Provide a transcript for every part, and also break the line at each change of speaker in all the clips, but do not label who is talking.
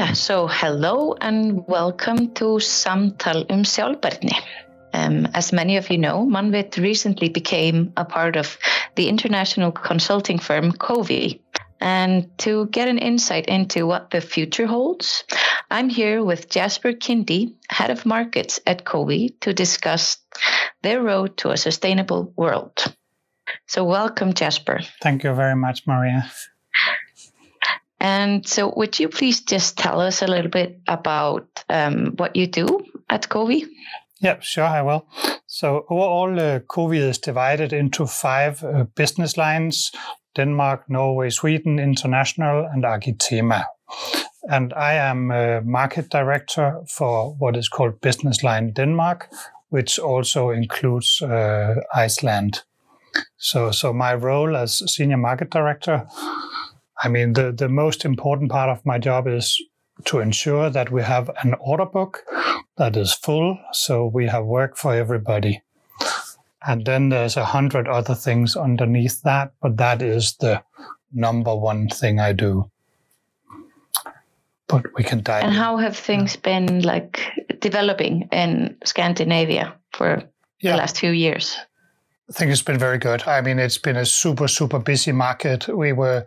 Yeah, so hello and welcome to Samtal um. Um, as many of you know, Mannvit recently became a part of the international consulting firm COWI. And to get an insight into what the future holds, I'm here with Jasper Kyndi, head of markets at COWI, to discuss their road to a sustainable world. So, welcome, Jasper.
Thank you very much, Maria.
And so, would you please just tell us a little bit about um, what you do at COWI?
Yeah, sure, I will. So, overall, uh, is divided into five uh, business lines Denmark, Norway, Sweden, International, and Arkitema. And I am a market director for what is called Business Line Denmark, which also includes uh, Iceland. So, so my role as senior market director, I mean, the, the most important part of my job is to ensure that we have an order book that is full, so we have work for everybody. And then there's a hundred other things underneath that, but that is the number one thing I do. But we can dive.
And how have things been like developing in Scandinavia for yeah. the last few years?
I think it's been very good. I mean, it's been a super, super busy market. We were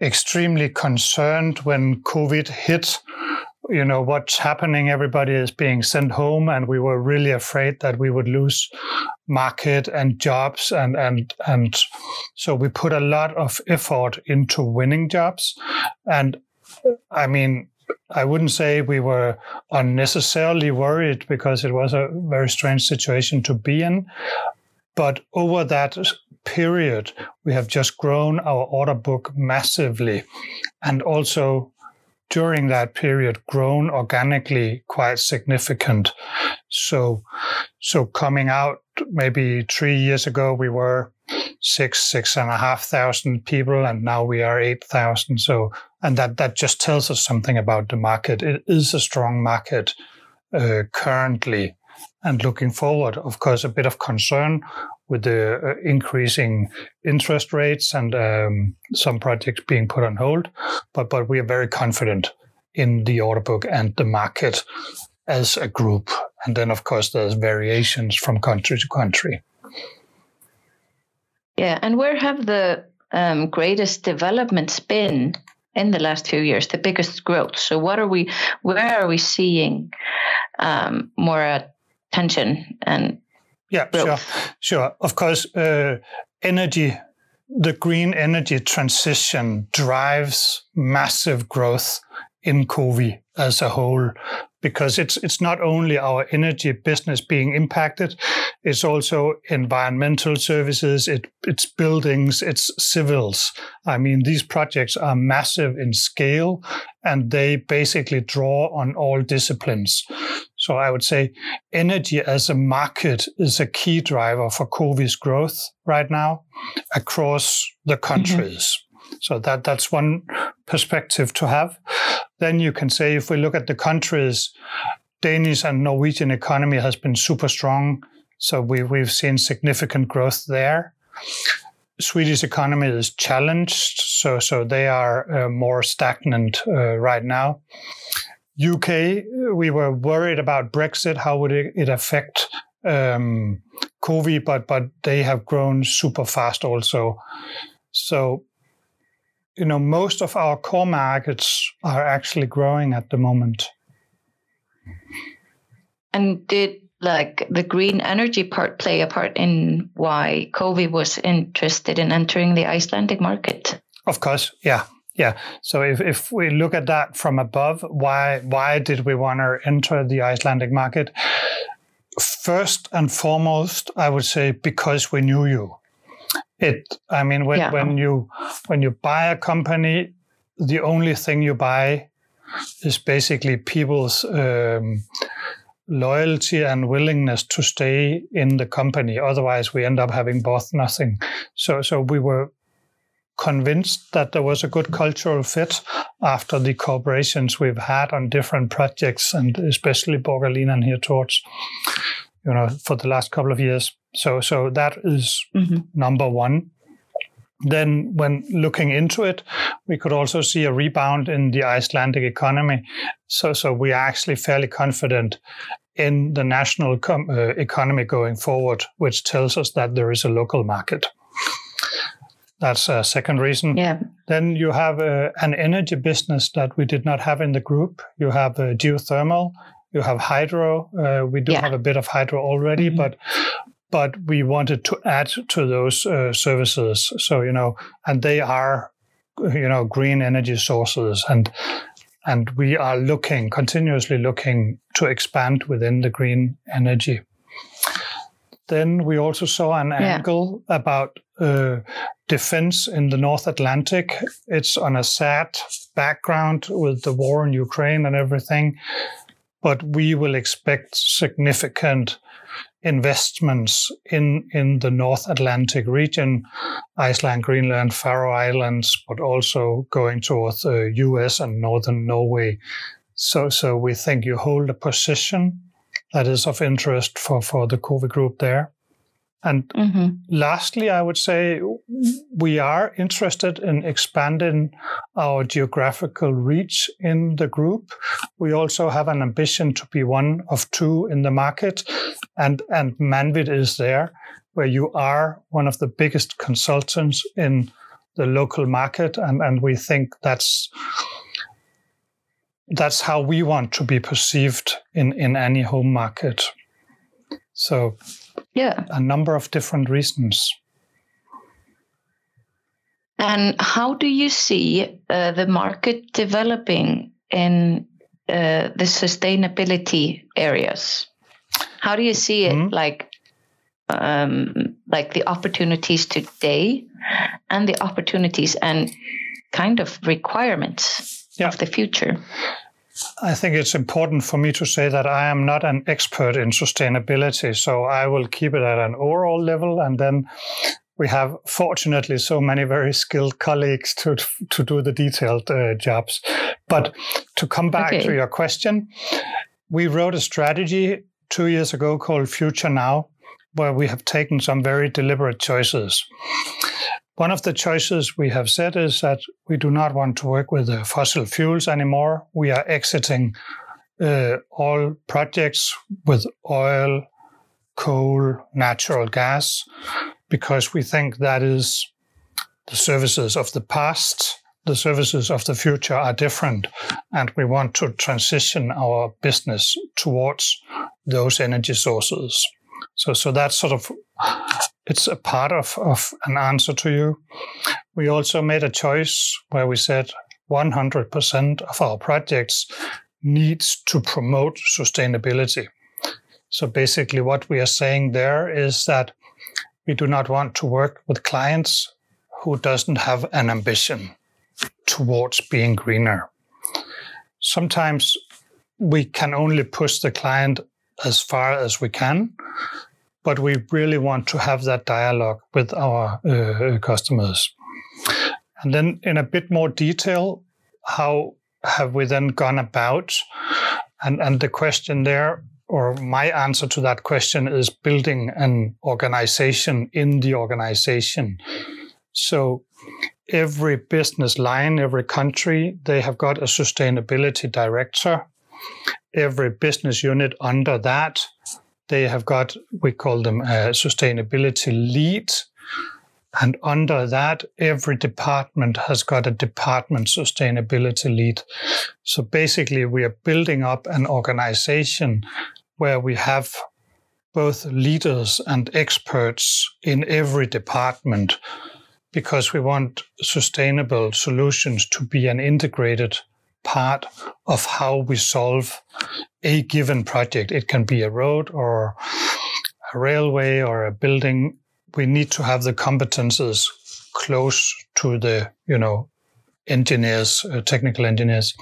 extremely concerned when COVID hit. You know, what's happening? Everybody is being sent home, and we were really afraid that we would lose market and jobs. And, and, and so we put a lot of effort into winning jobs. And I mean, I wouldn't say we were unnecessarily worried because it was a very strange situation to be in. But over that period, we have just grown our order book massively and also during that period grown organically quite significant. So, so coming out maybe three years ago, we were six, six and a half thousand people, and now we are 8,000. So, and that, that just tells us something about the market. It is a strong market uh, currently and looking forward, of course, a bit of concern with the uh, increasing interest rates and um, some projects being put on hold. But but we are very confident in the order book and the market as a group. And then, of course, there's variations from country to country.
Yeah, and where have the um, greatest developments been in the last few years? The biggest growth. So, what are we? Where are we seeing um, more tension and
yeah growth. sure sure of course uh, energy the green energy transition drives massive growth in COWI as a whole because it's it's not only our energy business being impacted, it's also environmental services, it, it's buildings, it's civils. I mean, these projects are massive in scale and they basically draw on all disciplines. So I would say energy as a market is a key driver for COWI's growth right now across the mm-hmm. countries. Mm-hmm. So that that's one perspective to have then you can say if we look at the countries, Danish and Norwegian economy has been super strong. So we, we've seen significant growth there. Swedish economy is challenged, so so they are uh, more stagnant uh, right now. UK, we were worried about Brexit. How would it, it affect um, COWI? But but they have grown super fast also. So you know, most of our core markets are actually growing at the moment.
And did like the green energy part play a part in why COWI was interested in entering the Icelandic market?
Of course, yeah. Yeah. So if, if we look at that from above, why why did we want to enter the Icelandic market? First and foremost, I would say because we knew you it i mean when, yeah. when you when you buy a company the only thing you buy is basically people's um, loyalty and willingness to stay in the company otherwise we end up having both nothing so so we were convinced that there was a good cultural fit after the cooperations we've had on different projects and especially Borgarlína and Hirtshorst you know for the last couple of years so so that is mm-hmm. number one. then when looking into it, we could also see a rebound in the Icelandic economy. So, so we are actually fairly confident in the national com- uh, economy going forward, which tells us that there is a local market. That's a second reason.
Yeah.
Then you have uh, an energy business that we did not have in the group. You have uh, geothermal, you have hydro. Uh, we do yeah. have a bit of hydro already, mm-hmm. but but we wanted to add to those uh, services. So you know, and they are you know green energy sources and and we are looking continuously looking to expand within the green energy then we also saw an yeah. angle about uh, defense in the North Atlantic. It's on a sad background with the war in Ukraine and everything, but we will expect significant investments in, in the North Atlantic region, Iceland, Greenland, Faroe Islands, but also going towards uh, the US and northern Norway. So, so we think you hold a position that is of interest for, for the COWI group there. And mm-hmm. lastly, I would say we are interested in expanding our geographical reach in the group. We also have an ambition to be one of two in the market, and, and Mannvit is there, where you are one of the biggest consultants in the local market, and, and we think that's that's how we want to be perceived in, in any home market. So
yeah.
A number of different reasons.
And how do you see uh, the market developing in uh, the sustainability areas? How do you see it, mm-hmm. like, um, like the opportunities today, and the opportunities and kind of requirements yeah. of the future?
I think it's important for me to say that I am not an expert in sustainability, so I will keep it at an overall level and then we have fortunately so many very skilled colleagues to to do the detailed uh, jobs. But to come back okay. to your question, we wrote a strategy 2 years ago called Future Now where we have taken some very deliberate choices. One of the choices we have said is that we do not want to work with fossil fuels anymore. We are exiting uh, all projects with oil, coal, natural gas, because we think that is the services of the past. The services of the future are different, and we want to transition our business towards those energy sources. So, so that's sort of it's a part of, of an answer to you. We also made a choice where we said 100% of our projects needs to promote sustainability. So basically what we are saying there is that we do not want to work with clients who doesn't have an ambition towards being greener. Sometimes we can only push the client as far as we can, but we really want to have that dialogue with our uh, customers. And then, in a bit more detail, how have we then gone about? And, and the question there, or my answer to that question, is building an organization in the organization. So, every business line, every country, they have got a sustainability director. Every business unit under that they have got, we call them a sustainability lead. And under that, every department has got a department sustainability lead. So basically, we are building up an organization where we have both leaders and experts in every department because we want sustainable solutions to be an integrated part of how we solve a given project. It can be a road or a railway or a building. We need to have the competences close to the, you know, engineers, uh, technical engineers.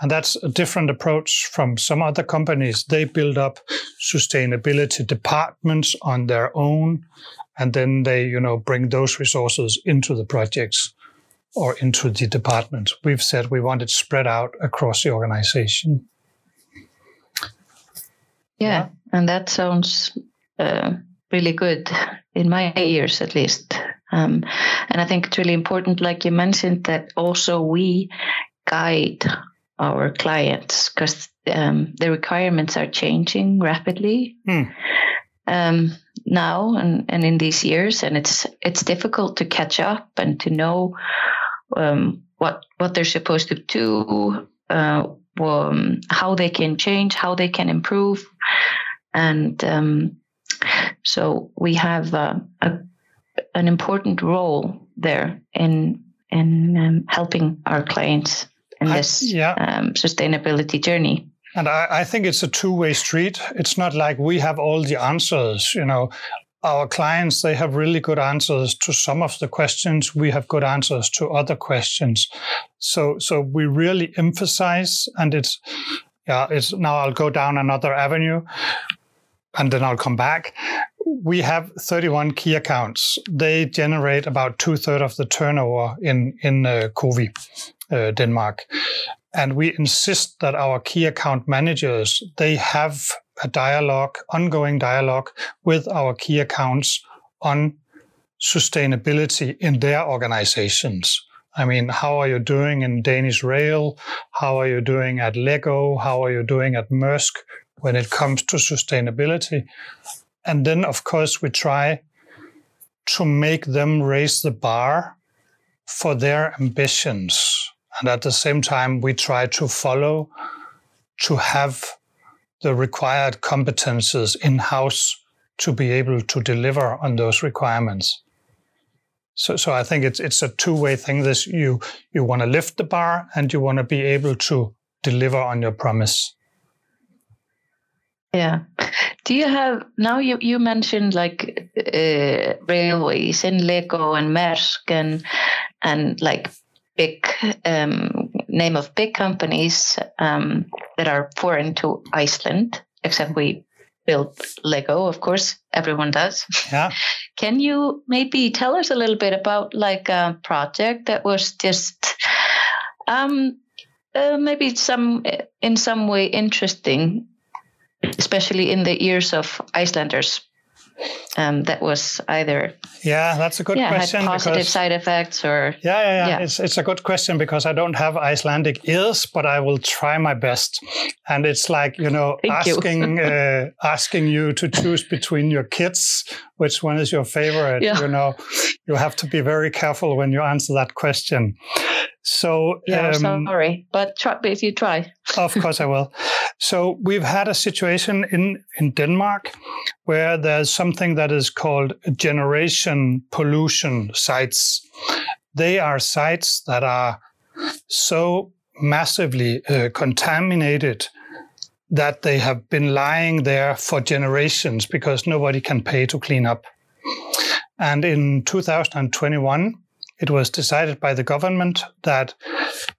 And that's a different approach from some other companies. They build up sustainability departments on their own, and then they, you know, bring those resources into the projects or into the department. We've said we want it spread out across the organization.
Yeah, and that sounds uh, really good in my ears, at least. Um, and I think it's really important, like you mentioned, that also we guide our clients because um, the requirements are changing rapidly hmm. um, now and, and in these years, and it's it's difficult to catch up and to know um, what what they're supposed to do, uh, um, how they can change, how they can improve, and um, so we have uh, a, an important role there in in um, helping our clients in this yeah. um, sustainability journey.
And I, I think it's a two-way street. It's not like we have all the answers. You know, our clients they have really good answers to some of the questions. We have good answers to other questions. So so we really emphasize, and it's yeah, it's now I'll go down another avenue and then I'll come back. We have 31 key accounts. They generate about two thirds of the turnover in in uh, uh, Denmark, and we insist that our key account managers they have a dialogue, ongoing dialogue with our key accounts on sustainability in their organizations. I mean, how are you doing in Danish Rail? How are you doing at Lego? How are you doing at Maersk? when it comes to sustainability. And then, of course, we try to make them raise the bar for their ambitions. And at the same time, we try to follow to have the required competences in house to be able to deliver on those requirements. So, so I think it's it's a two way thing. This you you want to lift the bar and you want to be able to deliver on your promise.
Yeah. Do you have now? You you mentioned like uh, railways in Lego and Maersk and and like big um, name of big companies um, that are foreign to Iceland. Except we build Lego, of course, everyone does.
Yeah.
Can you maybe tell us a little bit about like a project that was just um, uh, maybe some in some way interesting especially in the ears of Icelanders. Um, that was either
yeah that's a good
yeah,
question
had positive because, side effects or
yeah, yeah yeah, yeah, It's, it's a good question because i don't have icelandic ears but i will try my best and it's like you know asking you. uh, asking you to choose between your kids which one is your favorite yeah. you know you have to be very careful when you answer that question so
yeah, um, sorry, but try, if you try.
of course, I will. So we've had a situation in in Denmark where there's something that is called generation pollution sites. They are sites that are so massively uh, contaminated that they have been lying there for generations because nobody can pay to clean up. And in 2021, it was decided by the government that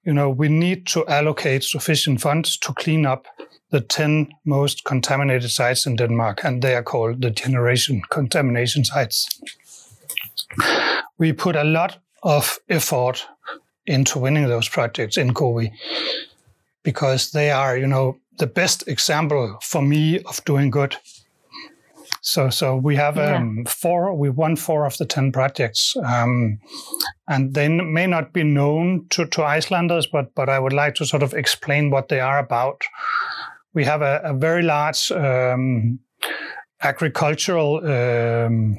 you know we need to allocate sufficient funds to clean up the 10 most contaminated sites in Denmark, and they are called the generation contamination sites. We put a lot of effort into winning those projects in COWI because they are, you know, the best example for me of doing good so, so we have yeah. um, four. We won four of the ten projects, um, and they n- may not be known to, to Icelanders, but but I would like to sort of explain what they are about. We have a, a very large um, agricultural, um,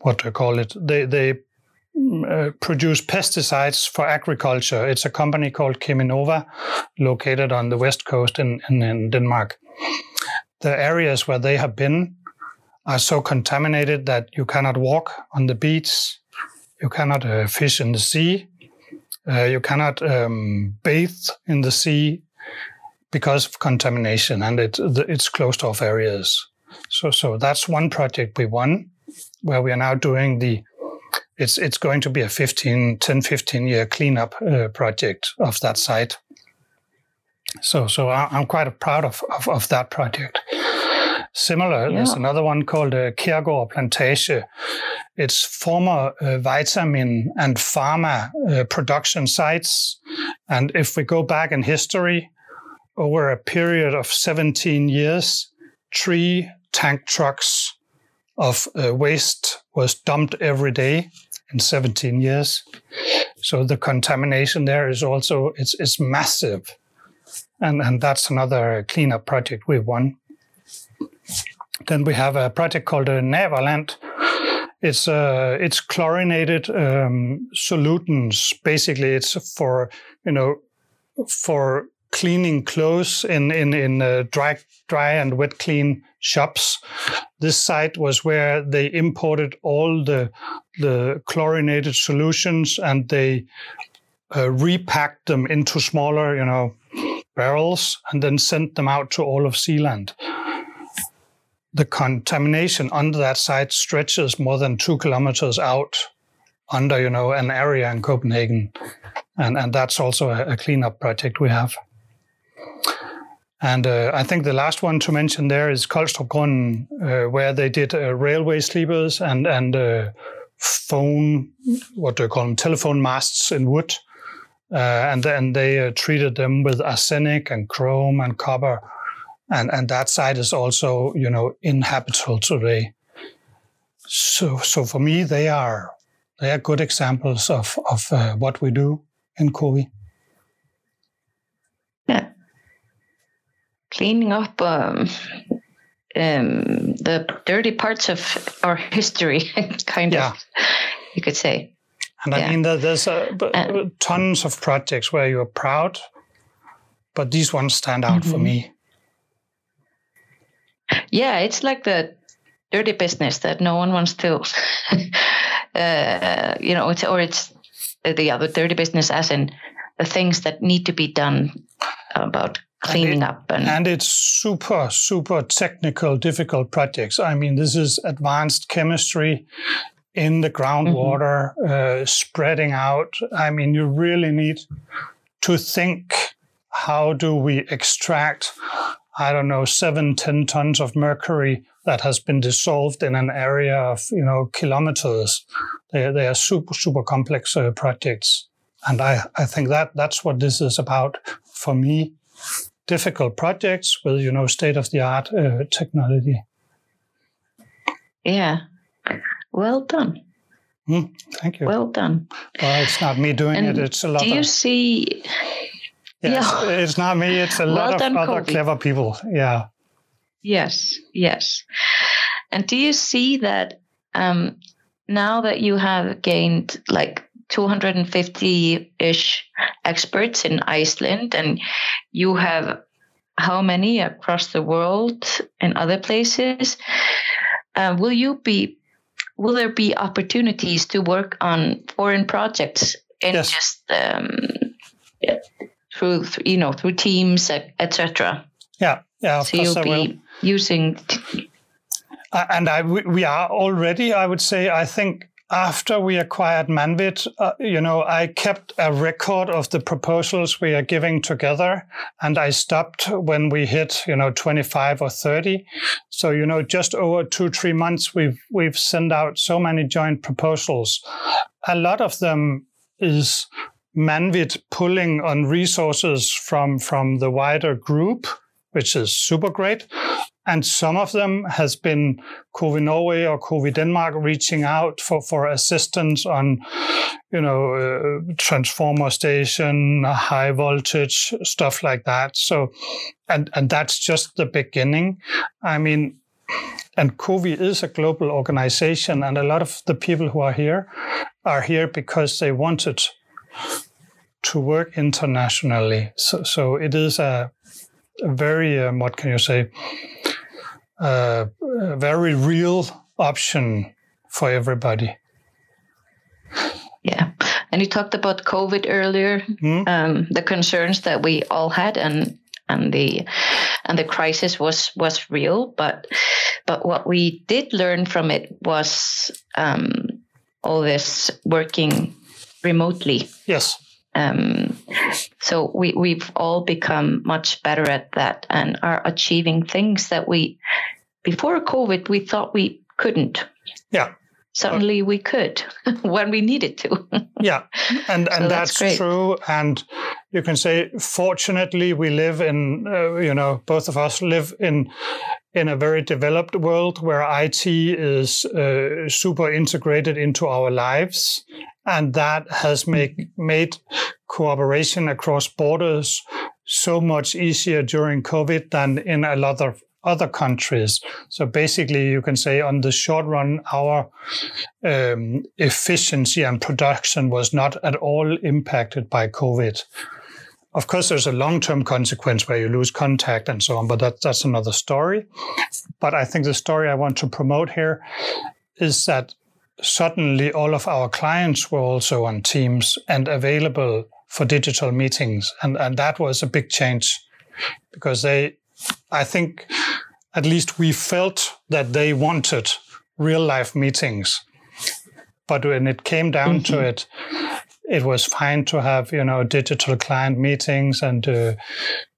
what do I call it? They they mm, uh, produce pesticides for agriculture. It's a company called Cheminova, located on the west coast in, in, in Denmark. The areas where they have been are so contaminated that you cannot walk on the beach, you cannot uh, fish in the sea, uh, you cannot um, bathe in the sea because of contamination, and it, it's closed off areas. So, so that's one project we won, where we are now doing the. It's it's going to be a 15, 10, 15 year cleanup uh, project of that site. So, so I'm quite proud of, of, of that project. Similar, yeah. there's another one called uh, Kærgård Plantage. It's former uh, vitamin and pharma uh, production sites. And if we go back in history, over a period of 17 years, three tank trucks of uh, waste was dumped every day in 17 years. So the contamination there is also it's it's massive, and and that's another cleanup project we won. Then we have a project called uh, Naverland. It's uh, it's chlorinated um, solutants. Basically, it's for you know for cleaning clothes in in in uh, dry dry and wet clean shops. This site was where they imported all the the chlorinated solutions and they uh, repacked them into smaller, you know, barrels and then sent them out to all of Zealand. The contamination under that site stretches more than two kilometers out under, you know, an area in Copenhagen. And, and that's also a, a cleanup project we have. And uh, I think the last one to mention there is Collstrop uh, where they did uh, railway sleepers and and uh, phone, what do you call them, telephone masts in wood, uh, and then they uh, treated them with arsenic and chrome and copper, and and that site is also you know inhabitable today. So so for me they are they are good examples of of what we do in COWI.
Cleaning up um, um, the dirty parts of our history, kind yeah. of, you could say.
And I mean, there's a, tons of projects where you're proud, but these ones stand out mm-hmm. for me.
Yeah, it's like the dirty business that no one wants to, uh, you know, it's, or it's the other dirty business as in the things that need to be done about cleaning
and
it, up and
and it's super super technical difficult projects. I mean this is advanced chemistry in the groundwater mm-hmm. uh, spreading out. I mean you really need to think how do we extract i don't know seven ten tons of mercury that has been dissolved in an area of you know kilometers. They, they are super super complex uh, projects. And I, I think that that's what this is about for me difficult projects with you know state of the art uh, technology.
Yeah, well done.
Mm, thank you.
Well done.
Well, it's not me doing and it; it's a lot.
Of Do you
of,
see?
Yes, yeah. it's not me. It's a well lot done, of other COWI. clever people. Yeah.
Yes. Yes. And do you see that um, now that you have gained like 250 ish experts in Iceland, and you have how many across the world and other places? Uh, will you be? Will there be opportunities to work on foreign projects in yes. just um, yeah, through you know through teams etc.
Yeah, yeah.
so you'll be using.
T- and I, we are already, I would say, I think after we acquired Mannvit, uh, you know, I kept a record of the proposals we are giving together, and I stopped when we hit, you know, 25 or 30. So, you know, just over two, three months, we've we've sent out so many joint proposals. A lot of them is Mannvit pulling on resources from from the wider group, which is super great. And some of them has been COWI Norway or COWI Denmark reaching out for, for assistance on, you know, uh, transformer station, high voltage, stuff like that. So, and, and that's just the beginning. I mean, and COWI is a global organization, and a lot of the people who are here are here because they wanted to work internationally. So, so it is a, a very, um, what can you say, a very real option for everybody.
Yeah, and you talked about COVID earlier, mm um, the concerns that we all had, and and the and the crisis was was real. But but what we did learn from it was um, all this working remotely.
Yes.
Um, so we, we've all become much better at that and are achieving things that we, before COVID, we thought we couldn't.
Yeah.
Suddenly we could when we needed to.
yeah, and and so that's, that's true. And you can say, fortunately, we live in, uh, you know, both of us live in in a very developed world where IT is uh, super integrated into our lives. And that has make, made cooperation across borders so much easier during COVID than in a lot of other countries. So basically, you can say on the short run, our um, efficiency and production was not at all impacted by COVID. Of course, there's a long term consequence where you lose contact and so on, but that, that's another story. But I think the story I want to promote here is that suddenly all of our clients were also on Teams and available for digital meetings. And, and that was a big change because they, I think, at least we felt that they wanted real life meetings. But when it came down mm-hmm. to it, it was fine to have you know digital client meetings and uh,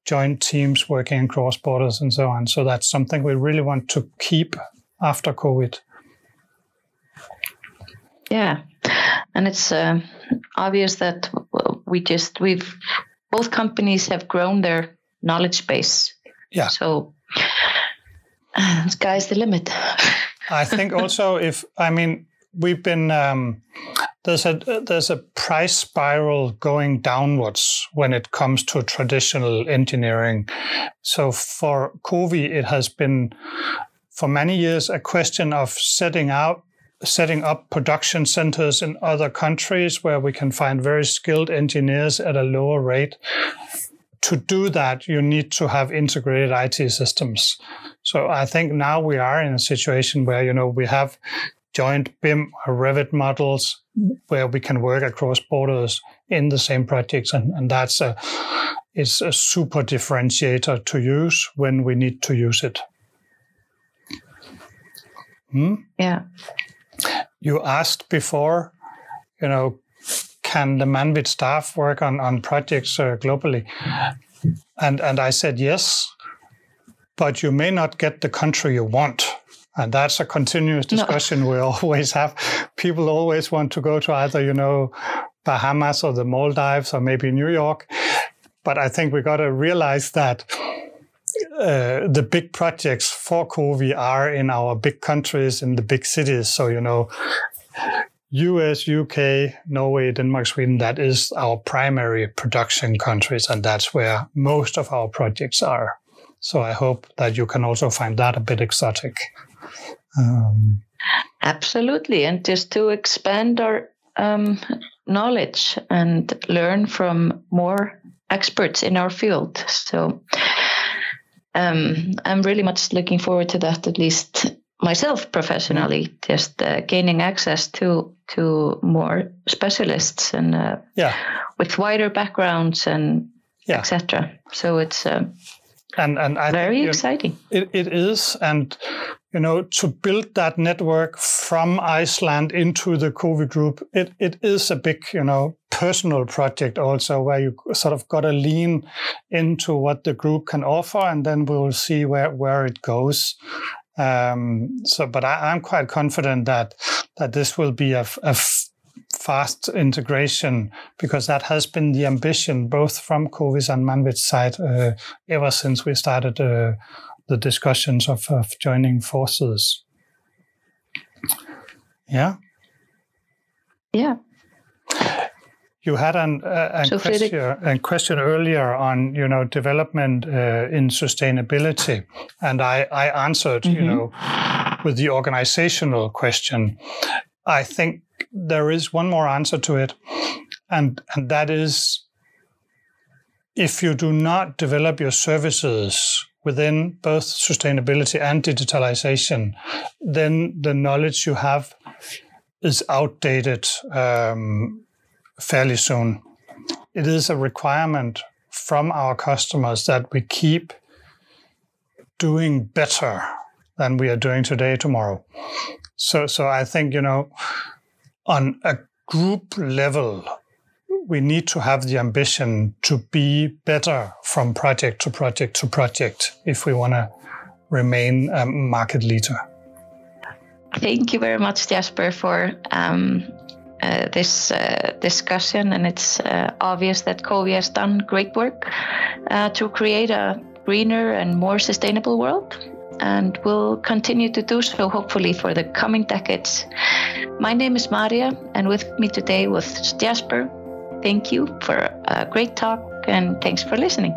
joint teams working across borders and so on. So that's something we really want to keep after COVID.
Yeah, and it's uh, obvious that we just we've both companies have grown their knowledge base.
Yeah.
So uh, sky's the limit.
I think also if I mean we've been um, there's a there's a price spiral going downwards when it comes to traditional engineering. So for COWI, it has been for many years a question of setting out setting up production centers in other countries where we can find very skilled engineers at a lower rate. To do that, you need to have integrated IT systems. So I think now we are in a situation where, you know, we have joint BIM or Revit models where we can work across borders in the same projects. And, and that's a, it's a super differentiator to use when we need to use it.
Hmm? Yeah.
You asked before, you know, can the Mannvit staff work on, on projects uh, globally? And, and I said yes, but you may not get the country you want. And that's a continuous discussion no. we always have. People always want to go to either, you know, Bahamas or the Maldives or maybe New York. But I think we got to realize that uh, the big projects for COWI are in our big countries, in the big cities. So, you know, US, UK, Norway, Denmark, Sweden, that is our primary production countries. And that's where most of our projects are. So I hope that you can also find that a bit exotic.
Um, Absolutely. And just to expand our um, knowledge and learn from more experts in our field. So um, I'm really much looking forward to that, at least myself professionally, just uh, gaining access to to more specialists and uh,
yeah.
with wider backgrounds and yeah. etc. So it's uh,
and and I
very exciting.
It, it is, and you know, to build that network from Iceland into the COWI group, it, it is a big, you know, personal project also where you sort of got to lean into what the group can offer, and then we'll see where where it goes. Um, so, but I, am quite confident that that this will be a, a fast integration because that has been the ambition both from COWI's and Mannvit's side uh, ever since we started uh, the discussions of, of joining forces. Yeah.
Yeah.
You had an, uh, a, so question, a, question, earlier on, you know, development uh, in sustainability, and I, I answered, mm-hmm. you know, with the organizational question. I think there is one more answer to it, and and that is if you do not develop your services within both sustainability and digitalization, then the knowledge you have is outdated um, fairly soon. It is a requirement from our customers that we keep doing better than we are doing today, tomorrow. So, so I think you know on a group level, we need to have the ambition to be better from project to project to project if we want to remain a market leader.
Thank you very much, Jasper, for um, uh, this uh, discussion. And it's uh, obvious that COWI has done great work uh, to create a greener and more sustainable world and will continue to do so, hopefully, for the coming decades. My name is Maria, and with me today was Jasper, Thank you for a great talk and thanks for listening.